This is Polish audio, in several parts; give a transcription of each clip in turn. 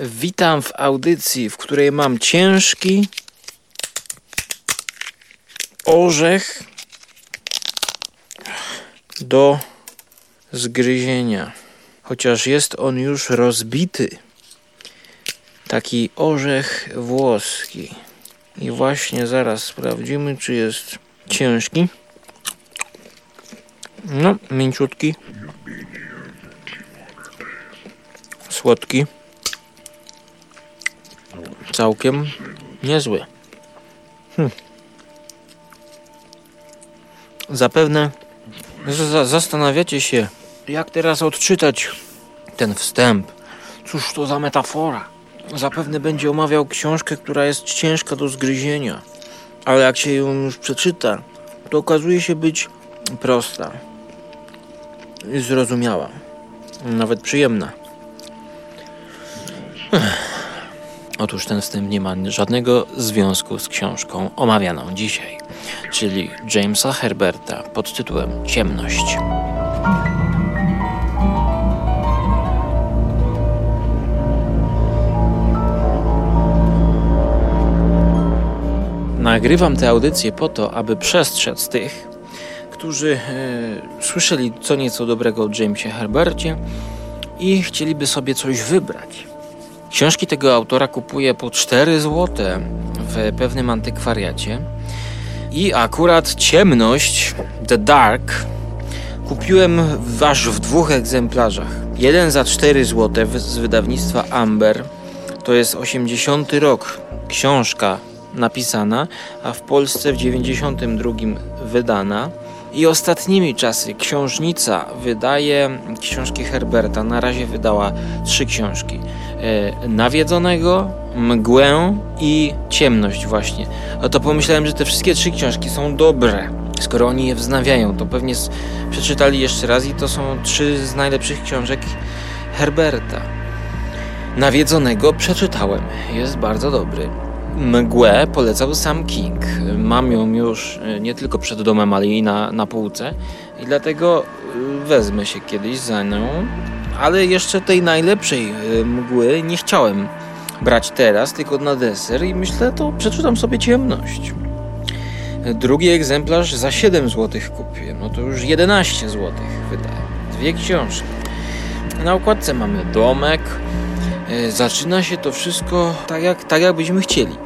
Witam w audycji, w której mam ciężki orzech do zgryzienia. Chociaż jest on już rozbity. Taki orzech włoski. I właśnie zaraz sprawdzimy, czy jest ciężki. No, mięciutki. Słodki. Całkiem niezły. Hm. Zapewne zastanawiacie się, jak teraz odczytać ten wstęp. Cóż to za metafora? Zapewne będzie omawiał książkę, która jest ciężka do zgryzienia, ale jak się ją już przeczyta, to okazuje się być prosta i zrozumiała, nawet przyjemna. Otóż ten wstęp nie ma żadnego związku z książką omawianą dzisiaj, czyli Jamesa Herberta pod tytułem Ciemność. Nagrywam tę audycję po to, aby przestrzec tych, którzy e, słyszeli co nieco dobrego o Jamesie Herbercie i chcieliby sobie coś wybrać. Książki tego autora kupuję po 4 zł w pewnym antykwariacie i akurat Ciemność, The Dark, kupiłem aż w dwóch egzemplarzach. Jeden za 4 zł z wydawnictwa Amber, to jest 80 rok, książka napisana, a w Polsce w 92 wydana. I ostatnimi czasy książnica wydaje książki Herberta. Na razie wydała trzy książki. E, Nawiedzonego, Mgłę i Ciemność właśnie. A to pomyślałem, że te wszystkie trzy książki są dobre. Skoro oni je wznawiają, to pewnie przeczytali jeszcze raz i to są trzy z najlepszych książek Herberta. Nawiedzonego przeczytałem. Jest bardzo dobry. Mgłę polecał sam King. Mam ją już e, nie tylko przed domem, ale i na, na półce i dlatego e, wezmę się kiedyś za nią. Ale jeszcze tej najlepszej e, mgły nie chciałem brać teraz, tylko na deser i myślę, to przeczytam sobie ciemność. Drugi egzemplarz za 7 zł kupiłem, no to już 11 zł wydałem. Dwie książki. Na okładce mamy domek, zaczyna się to wszystko tak jak, tak jak byśmy chcieli.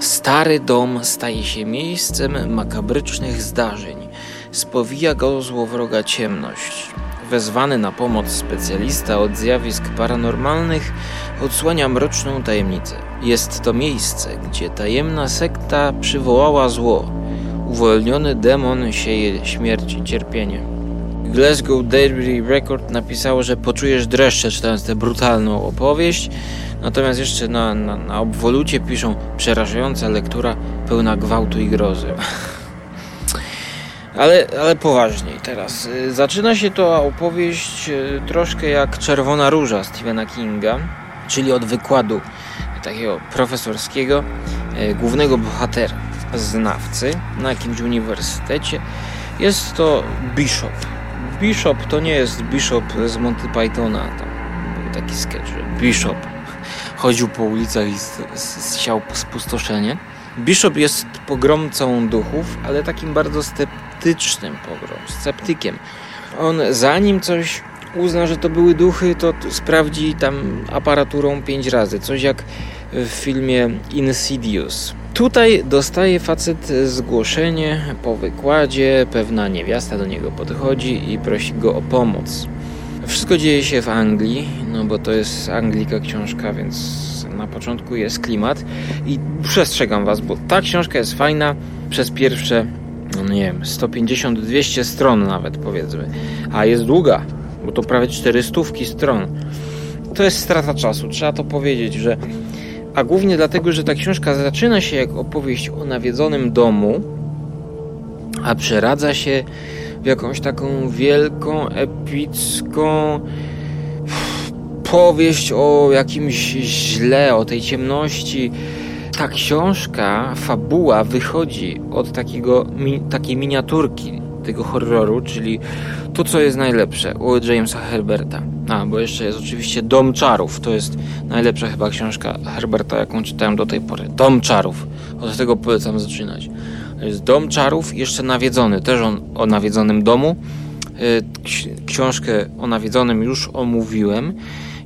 Stary dom staje się miejscem makabrycznych zdarzeń. Spowija go złowroga ciemność. Wezwany na pomoc specjalista od zjawisk paranormalnych odsłania mroczną tajemnicę. Jest to miejsce, gdzie tajemna sekta przywołała zło. Uwolniony demon sieje śmierć i cierpienie. Glasgow Daily Record napisało, że poczujesz dreszcze czytając tę brutalną opowieść. Natomiast jeszcze na, na, na obwolucie piszą przerażająca lektura pełna gwałtu i grozy. Ale, ale poważniej teraz. Zaczyna się to opowieść e, troszkę jak Czerwona Róża Stephena Kinga, czyli od wykładu takiego profesorskiego, e, głównego bohatera, znawcy na jakimś uniwersytecie. Jest to Bishop, Bishop to nie jest Bishop z Monty Pythona. Tam był taki sketch, że Bishop chodził po ulicach i siał spustoszenie. Bishop jest pogromcą duchów, ale takim bardzo sceptycznym pogrom, sceptykiem. On zanim coś uzna, że to były duchy, to sprawdzi tam aparaturą pięć razy. Coś jak w filmie Insidious. Tutaj dostaje facet zgłoszenie po wykładzie, pewna niewiasta do niego podchodzi i prosi go o pomoc. Wszystko dzieje się w Anglii, no bo to jest Anglika książka, więc na początku jest klimat i przestrzegam was, bo ta książka jest fajna przez pierwsze, no nie wiem, 150-200 stron nawet powiedzmy, a jest długa, bo to prawie 400 stron. To jest strata czasu, trzeba to powiedzieć, że a głównie dlatego, że ta książka zaczyna się jak opowieść o nawiedzonym domu, a przeradza się w jakąś taką wielką, epicką powieść o jakimś źle, o tej ciemności. Ta książka, fabuła wychodzi od takiego, takiej miniaturki tego horroru, czyli to, co jest najlepsze u Jamesa Herberta. A, bo jeszcze jest oczywiście Dom Czarów. To jest najlepsza chyba książka Herberta, jaką czytałem do tej pory. Dom Czarów. Od tego polecam zaczynać. Jest Dom Czarów, jeszcze nawiedzony, też on o nawiedzonym domu. Y, książkę o nawiedzonym już omówiłem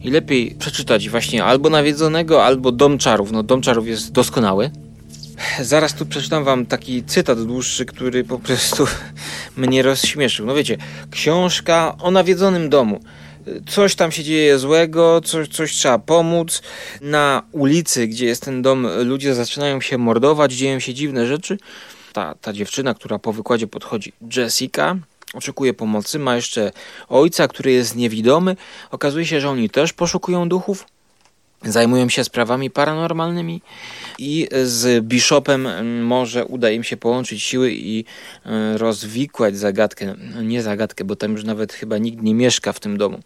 i lepiej przeczytać właśnie albo nawiedzonego, albo Dom Czarów. No Dom Czarów jest doskonały. Zaraz tu przeczytam wam taki cytat dłuższy, który po prostu mnie rozśmieszył. No wiecie, książka o nawiedzonym domu. Coś tam się dzieje złego, coś, coś trzeba pomóc. Na ulicy, gdzie jest ten dom, ludzie zaczynają się mordować, dzieją się dziwne rzeczy. Ta, ta dziewczyna, która po wykładzie podchodzi, Jessica, oczekuje pomocy. Ma jeszcze ojca, który jest niewidomy. Okazuje się, że oni też poszukują duchów. Zajmują się sprawami paranormalnymi i z Bishopem może uda im się połączyć siły i e, rozwikłać zagadkę, nie zagadkę, bo tam już nawet chyba nikt nie mieszka w tym domu.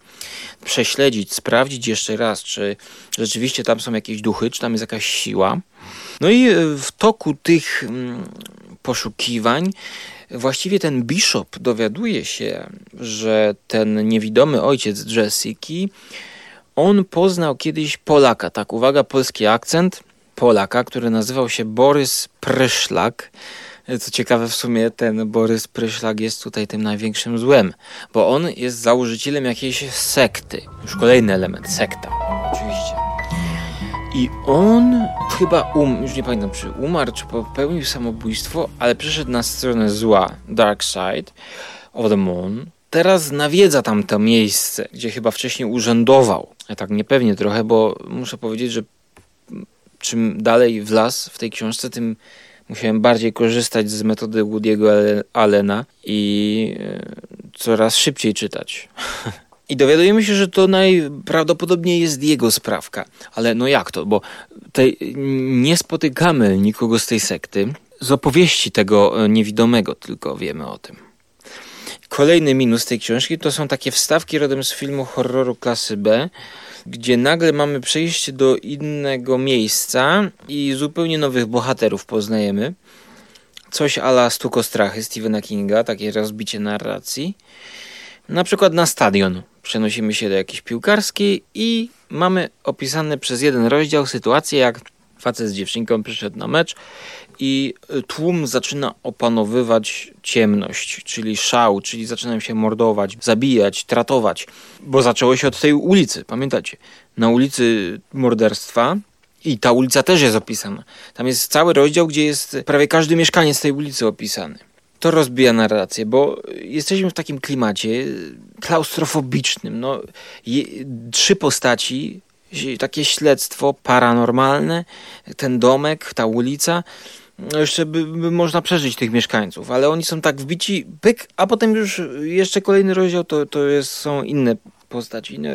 Prześledzić, sprawdzić jeszcze raz, czy rzeczywiście tam są jakieś duchy, czy tam jest jakaś siła. No i w toku tych poszukiwań właściwie ten Bishop dowiaduje się, że ten niewidomy ojciec Jessiki, on poznał kiedyś Polaka, tak uwaga, polski akcent, Polaka, który nazywał się Borys Pryszlak. Co ciekawe, w sumie ten Borys Pryszlak jest tutaj tym największym złem, bo on jest założycielem jakiejś sekty. Już kolejny element, sekta, oczywiście. I on chyba um, już nie pamiętam czy umarł, czy popełnił samobójstwo, ale przeszedł na stronę zła, Dark Side of the Moon. Teraz nawiedza tam to miejsce, gdzie chyba wcześniej urzędował. Ja tak niepewnie trochę, bo muszę powiedzieć, że czym dalej w las w tej książce, tym musiałem bardziej korzystać z metody Woody'ego Allena i e, coraz szybciej czytać. I dowiadujemy się, że to najprawdopodobniej jest jego sprawka. Ale no jak to? Bo tej, nie spotykamy nikogo z tej sekty. Z opowieści tego e, niewidomego tylko wiemy o tym. Kolejny minus tej książki to są takie wstawki rodem z filmu horroru klasy B, gdzie nagle mamy przejście do innego miejsca i zupełnie nowych bohaterów poznajemy. Coś ala Stuko Strachy Stephena Kinga, takie rozbicie narracji. Na przykład na stadion przenosimy się do jakiejś piłkarskiej i mamy opisane przez jeden rozdział sytuację, jak facet z dziewczynką przyszedł na mecz i tłum zaczyna opanowywać ciemność, czyli szał, czyli zaczynają się mordować, zabijać, tratować, bo zaczęło się od tej ulicy, pamiętacie? Na ulicy morderstwa i ta ulica też jest opisana. Tam jest cały rozdział, gdzie jest prawie każdy mieszkaniec tej ulicy opisany to rozbija narrację, bo jesteśmy w takim klimacie klaustrofobicznym. No, je, trzy postaci, takie śledztwo paranormalne, ten domek, ta ulica. No jeszcze by, by, można przeżyć tych mieszkańców, ale oni są tak wbici, pyk, a potem już jeszcze kolejny rozdział to, to jest, są inne postaci. No,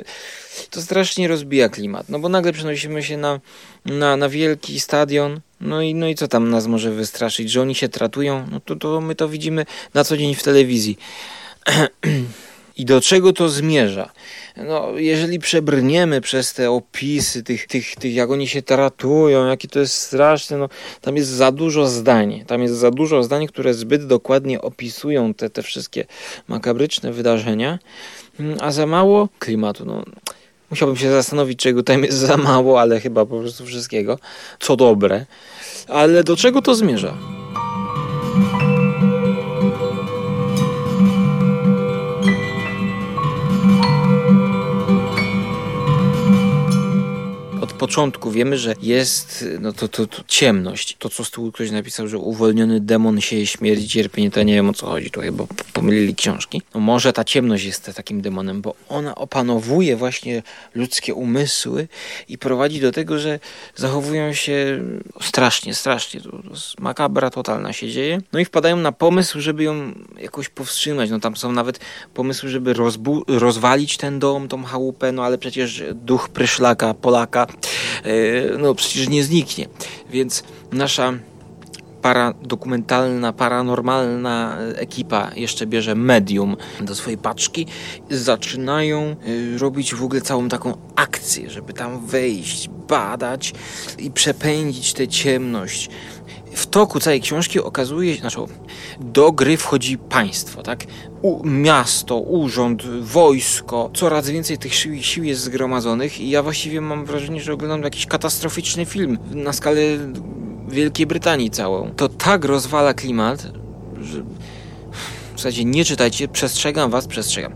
to strasznie rozbija klimat, no bo nagle przenosimy się na, na, na wielki stadion, no i, no i co tam nas może wystraszyć, że oni się tratują, no to, to my to widzimy na co dzień w telewizji. I do czego to zmierza? No, jeżeli przebrniemy przez te opisy tych, tych, tych, jak oni się tratują, jakie to jest straszne, no, tam jest za dużo zdań. Tam jest za dużo zdań, które zbyt dokładnie opisują te, te wszystkie makabryczne wydarzenia, mm, a za mało klimatu. No, musiałbym się zastanowić, czego tam jest za mało, ale chyba po prostu wszystkiego, co dobre. Ale do czego to zmierza? Początku wiemy, że jest no to, to, to ciemność. To, co z tyłu ktoś napisał, że uwolniony demon sieje śmierć, cierpienie, to nie wiem o co chodzi. To chyba pomylili książki. No może ta ciemność jest takim demonem, bo ona opanowuje właśnie ludzkie umysły i prowadzi do tego, że zachowują się strasznie, strasznie. To, to makabra totalna się dzieje. No i wpadają na pomysł, żeby ją jakoś powstrzymać. No tam są nawet pomysły, żeby rozwalić ten dom, tą chałupę, no ale przecież duch pryszlaka, Polaka no przecież nie zniknie. Więc nasza paradokumentalna, paranormalna ekipa jeszcze bierze medium do swojej paczki. Zaczynają e, robić w ogóle całą taką akcję, żeby tam wejść, badać i przepędzić tę ciemność w toku całej książki okazuje się, znaczy do gry wchodzi państwo, tak? U, miasto, urząd, wojsko, coraz więcej tych sił, sił jest zgromadzonych i ja właściwie mam wrażenie, że oglądam jakiś katastroficzny film na skalę Wielkiej Brytanii całą. To tak rozwala klimat, że w zasadzie nie czytajcie, przestrzegam was, przestrzegam.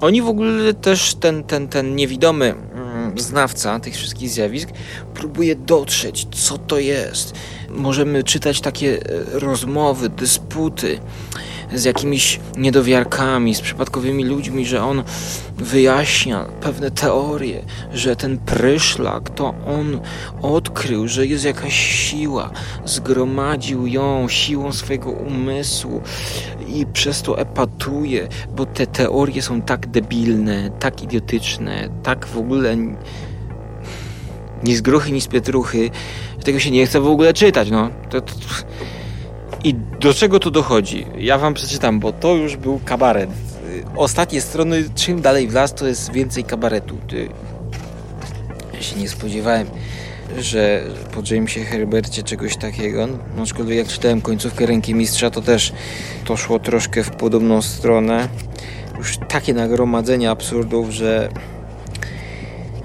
Oni w ogóle też, ten, ten, ten niewidomy znawca tych wszystkich zjawisk próbuje dotrzeć, co to jest. Możemy czytać takie e, rozmowy, dysputy z jakimiś niedowiarkami, z przypadkowymi ludźmi, że on wyjaśnia pewne teorie, że ten pryszlak to on odkrył, że jest jakaś siła, zgromadził ją siłą swojego umysłu i przez to epatuje, bo te teorie są tak debilne, tak idiotyczne, tak w ogóle ni z gruchy, ni z pietruchy, tego się nie chce w ogóle czytać, no. To, to, i do czego to dochodzi? Ja wam przeczytam, bo to już był kabaret. Ostatnie strony, czym dalej w las, to jest więcej kabaretu. Ja się nie spodziewałem, że po Jamesie Herbercie czegoś takiego. No, aczkolwiek jak czytałem końcówkę Ręki Mistrza, to też to szło troszkę w podobną stronę. Już takie nagromadzenie absurdów, że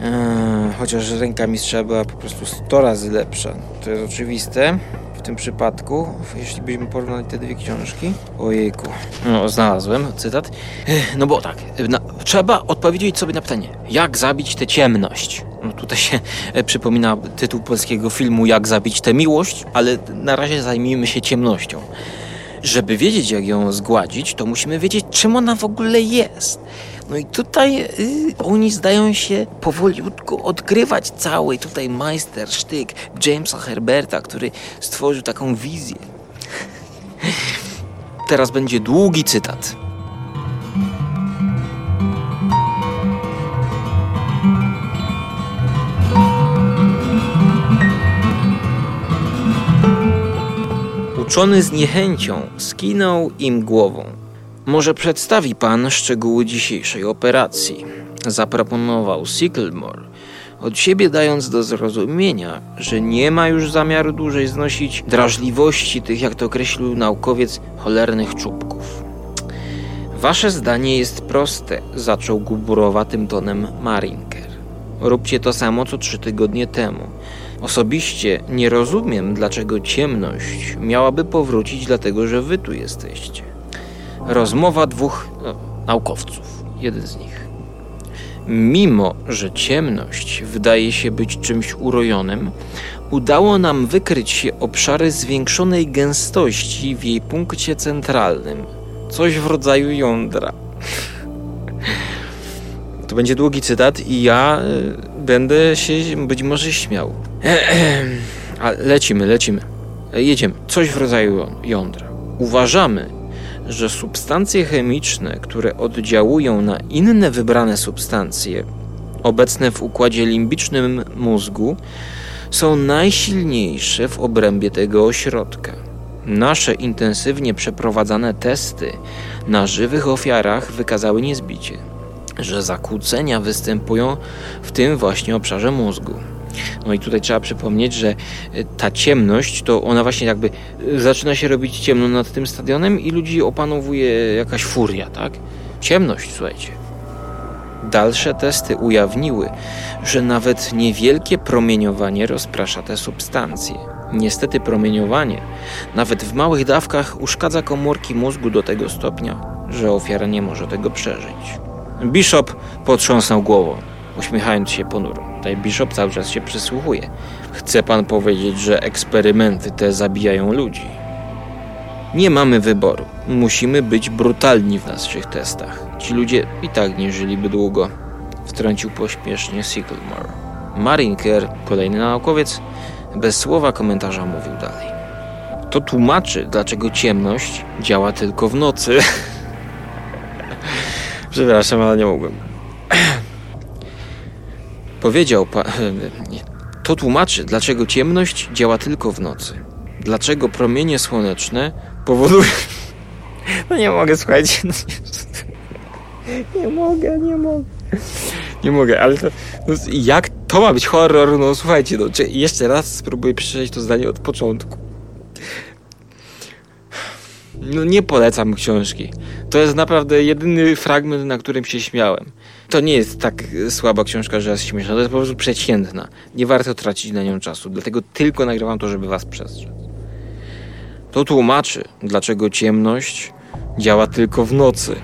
Eee, chociaż ręka mistrza była po prostu 100 razy lepsza. To jest oczywiste tym przypadku, jeśli byśmy porównali te dwie książki. Ojejku. No, znalazłem cytat. No bo tak, na, trzeba odpowiedzieć sobie na pytanie, jak zabić tę ciemność? No tutaj się e, przypomina tytuł polskiego filmu Jak zabić tę miłość, ale na razie zajmijmy się ciemnością. Żeby wiedzieć, jak ją zgładzić, to musimy wiedzieć, czym ona w ogóle jest. No i tutaj y, oni zdają się powoliutku odgrywać cały tutaj majstersztyk Jamesa Herberta, który stworzył taką wizję. Teraz będzie długi cytat. Uczony z niechęcią skinął im głową. Może przedstawi pan szczegóły dzisiejszej operacji? Zaproponował Sicklemore, od siebie dając do zrozumienia, że nie ma już zamiaru dłużej znosić drażliwości tych, jak to określił naukowiec, cholernych czubków. Wasze zdanie jest proste, zaczął guburowatym tonem Marinker. Róbcie to samo co trzy tygodnie temu. Osobiście nie rozumiem, dlaczego ciemność miałaby powrócić, dlatego że wy tu jesteście. Rozmowa dwóch no, naukowców, jeden z nich. Mimo, że ciemność wydaje się być czymś urojonym, udało nam wykryć się obszary zwiększonej gęstości w jej punkcie centralnym. Coś w rodzaju jądra. To będzie długi cytat i ja y, będę się być może śmiał. A lecimy, lecimy. Jedziemy. Coś w rodzaju jądra. Uważamy, że substancje chemiczne, które oddziałują na inne wybrane substancje obecne w układzie limbicznym mózgu, są najsilniejsze w obrębie tego ośrodka. Nasze intensywnie przeprowadzane testy na żywych ofiarach wykazały niezbicie, że zakłócenia występują w tym właśnie obszarze mózgu. No i tutaj trzeba przypomnieć, że e, ta ciemność, to ona właśnie jakby e, zaczyna się robić ciemno nad tym stadionem i ludzi opanowuje jakaś furia, tak? Ciemność, słuchajcie. Dalsze testy ujawniły, że nawet niewielkie promieniowanie rozprasza te substancje. Niestety promieniowanie, nawet w małych dawkach, uszkadza komórki mózgu do tego stopnia, że ofiara nie może tego przeżyć. Bishop potrząsnął głową uśmiechając się ponuro. Tutaj Bishop cały czas się przysłuchuje. Chce pan powiedzieć, że eksperymenty te zabijają ludzi? Nie mamy wyboru. Musimy być brutalni w naszych testach. Ci ludzie i tak nie żyliby długo. Wtrącił pośpiesznie Sicklemore. Marinker, kolejny naukowiec, bez słowa komentarza mówił dalej. To tłumaczy, dlaczego ciemność działa tylko w nocy. Przepraszam, ale nie mogłem. Powiedział pan. To tłumaczy, dlaczego ciemność działa tylko w nocy. Dlaczego promienie słoneczne powodują. No nie mogę, słuchajcie. No nie, nie mogę, nie mogę. Nie mogę, ale to. No, jak to ma być horror? No słuchajcie, no, jeszcze raz spróbuję przeczytać to zdanie od początku. No nie polecam książki. To jest naprawdę jedyny fragment, na którym się śmiałem. To nie jest tak słaba książka, że jest śmieszna. To jest po prostu przeciętna. Nie warto tracić na nią czasu. Dlatego tylko nagrywam to, żeby was przestrzec. To tłumaczy, dlaczego ciemność działa tylko w nocy.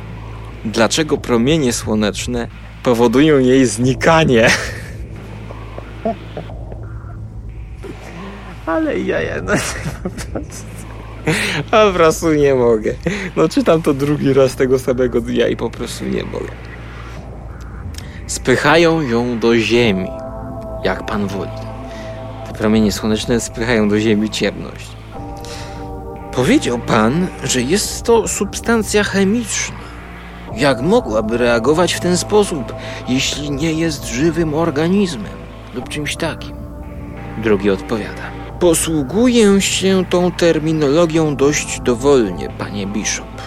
Dlaczego promienie słoneczne powodują jej znikanie. Ale ja jednak po prostu... Po prostu nie mogę. No czytam to drugi raz tego samego dnia i po prostu nie mogę. Spychają ją do ziemi, jak pan woli. Te promienie słoneczne spychają do ziemi ciemność. Powiedział pan, że jest to substancja chemiczna. Jak mogłaby reagować w ten sposób, jeśli nie jest żywym organizmem lub czymś takim? Drugi odpowiada. Posługuję się tą terminologią dość dowolnie, panie Bishop,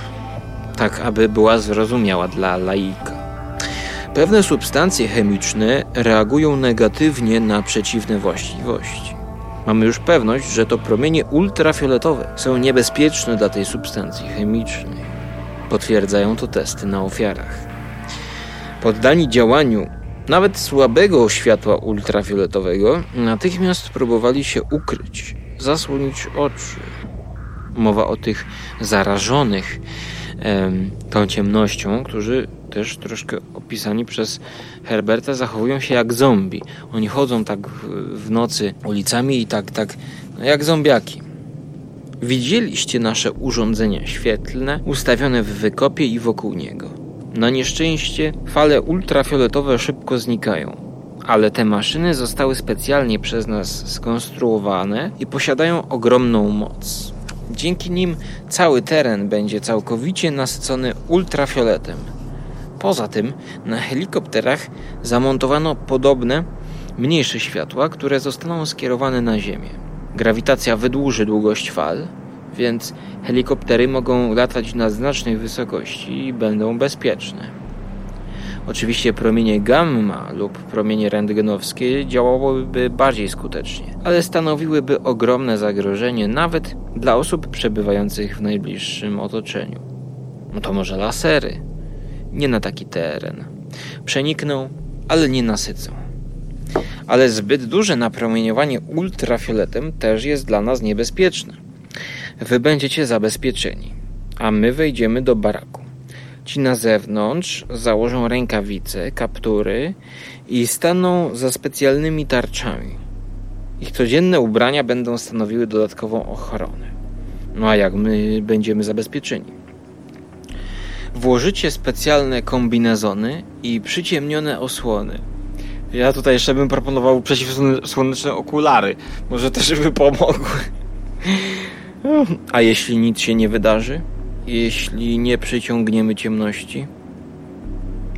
tak aby była zrozumiała dla laika. Pewne substancje chemiczne reagują negatywnie na przeciwne właściwości. Mamy już pewność, że to promienie ultrafioletowe są niebezpieczne dla tej substancji chemicznej. Potwierdzają to testy na ofiarach. Poddani działaniu nawet słabego światła ultrafioletowego natychmiast próbowali się ukryć, zasłonić oczy. Mowa o tych zarażonych tą ciemnością, którzy też troszkę opisani przez Herberta zachowują się jak zombie. Oni chodzą tak w nocy ulicami i tak, tak no jak zombiaki. Widzieliście nasze urządzenia świetlne ustawione w wykopie i wokół niego. Na nieszczęście fale ultrafioletowe szybko znikają, ale te maszyny zostały specjalnie przez nas skonstruowane i posiadają ogromną moc. Dzięki nim cały teren będzie całkowicie nasycony ultrafioletem. Poza tym na helikopterach zamontowano podobne, mniejsze światła, które zostaną skierowane na Ziemię. Grawitacja wydłuży długość fal, więc helikoptery mogą latać na znacznej wysokości i będą bezpieczne. Oczywiście promienie gamma lub promienie rentgenowskie działałyby bardziej skutecznie, ale stanowiłyby ogromne zagrożenie nawet dla osób przebywających w najbliższym otoczeniu. No to może lasery? Nie na taki teren. Przenikną, ale nie nasycą. Ale zbyt duże napromieniowanie ultrafioletem też jest dla nas niebezpieczne. Wy będziecie zabezpieczeni, a my wejdziemy do baraku. Ci na zewnątrz założą rękawice, kaptury i staną za specjalnymi tarczami. Ich codzienne ubrania będą stanowiły dodatkową ochronę. No a jak my będziemy zabezpieczeni? Włożycie specjalne kombinezony i przyciemnione osłony. Ja tutaj jeszcze bym proponował przeciwsłoneczne okulary. Może też by pomogły. A jeśli nic się nie wydarzy? Jeśli nie przyciągniemy ciemności?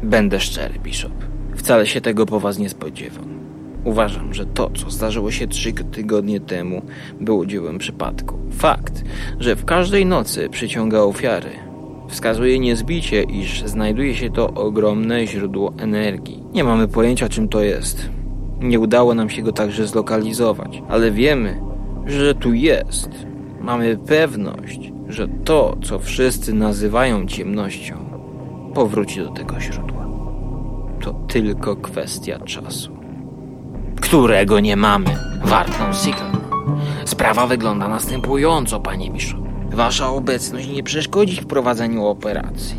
Będę szczery, Bishop. Wcale się tego po was nie spodziewam. Uważam, że to, co zdarzyło się trzy tygodnie temu, było dziełem przypadku. Fakt, że w każdej nocy przyciąga ofiary, wskazuje niezbicie, iż znajduje się to ogromne źródło energii. Nie mamy pojęcia, czym to jest. Nie udało nam się go także zlokalizować, ale wiemy, że tu jest. Mamy pewność, że to, co wszyscy nazywają ciemnością, powróci do tego źródła. To tylko kwestia czasu. Którego nie mamy, warknął Siegel. Sprawa wygląda następująco, panie Miszu. Wasza obecność nie przeszkodzi w prowadzeniu operacji.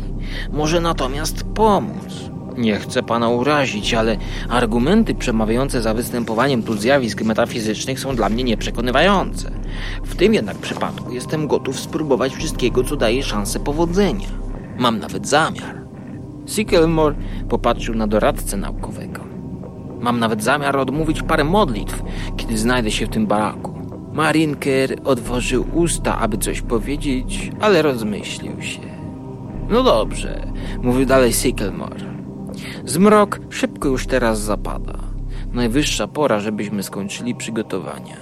Może natomiast pomóc. Nie chcę pana urazić, ale argumenty przemawiające za występowaniem tu zjawisk metafizycznych są dla mnie nieprzekonywające. W tym jednak przypadku jestem gotów spróbować wszystkiego, co daje szansę powodzenia. Mam nawet zamiar. Sycamore popatrzył na doradcę naukowego. Mam nawet zamiar odmówić parę modlitw, kiedy znajdę się w tym baraku. Marinker otworzył usta, aby coś powiedzieć, ale rozmyślił się. No dobrze, mówił dalej Sycamore. Zmrok szybko już teraz zapada. Najwyższa pora, żebyśmy skończyli przygotowania.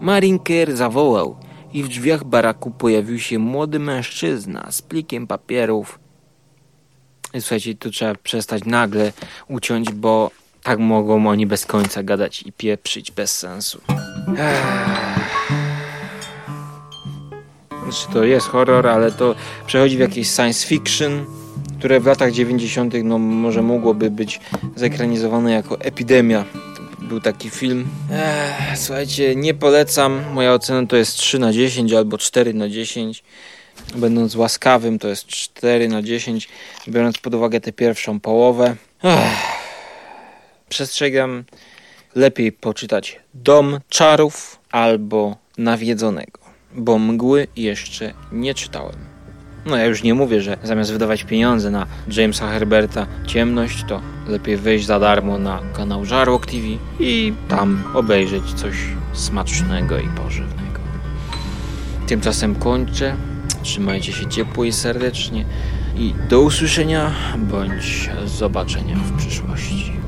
Marinker zawołał i w drzwiach baraku pojawił się młody mężczyzna z plikiem papierów. Słuchajcie, tu trzeba przestać nagle uciąć, bo tak mogą oni bez końca gadać i pieprzyć bez sensu. Znaczy to jest horror, ale to przechodzi w jakieś science fiction, które w latach 90. no może mogłoby być zekranizowane jako epidemia. Był taki film. Ech, słuchajcie, nie polecam. Moja ocena to jest 3 na 10 albo 4 na 10. Będąc łaskawym, to jest 4 na 10, biorąc pod uwagę tę pierwszą połowę. Ech. Przestrzegam, lepiej poczytać Dom Czarów albo Nawiedzonego, bo mgły jeszcze nie czytałem. No ja już nie mówię, że zamiast wydawać pieniądze na Jamesa Herberta Ciemność, to lepiej wejść za darmo na kanał Żarłok TV i tam obejrzeć coś smacznego i pożywnego. Tymczasem kończę. Trzymajcie się ciepło i serdecznie i do usłyszenia bądź zobaczenia w przyszłości.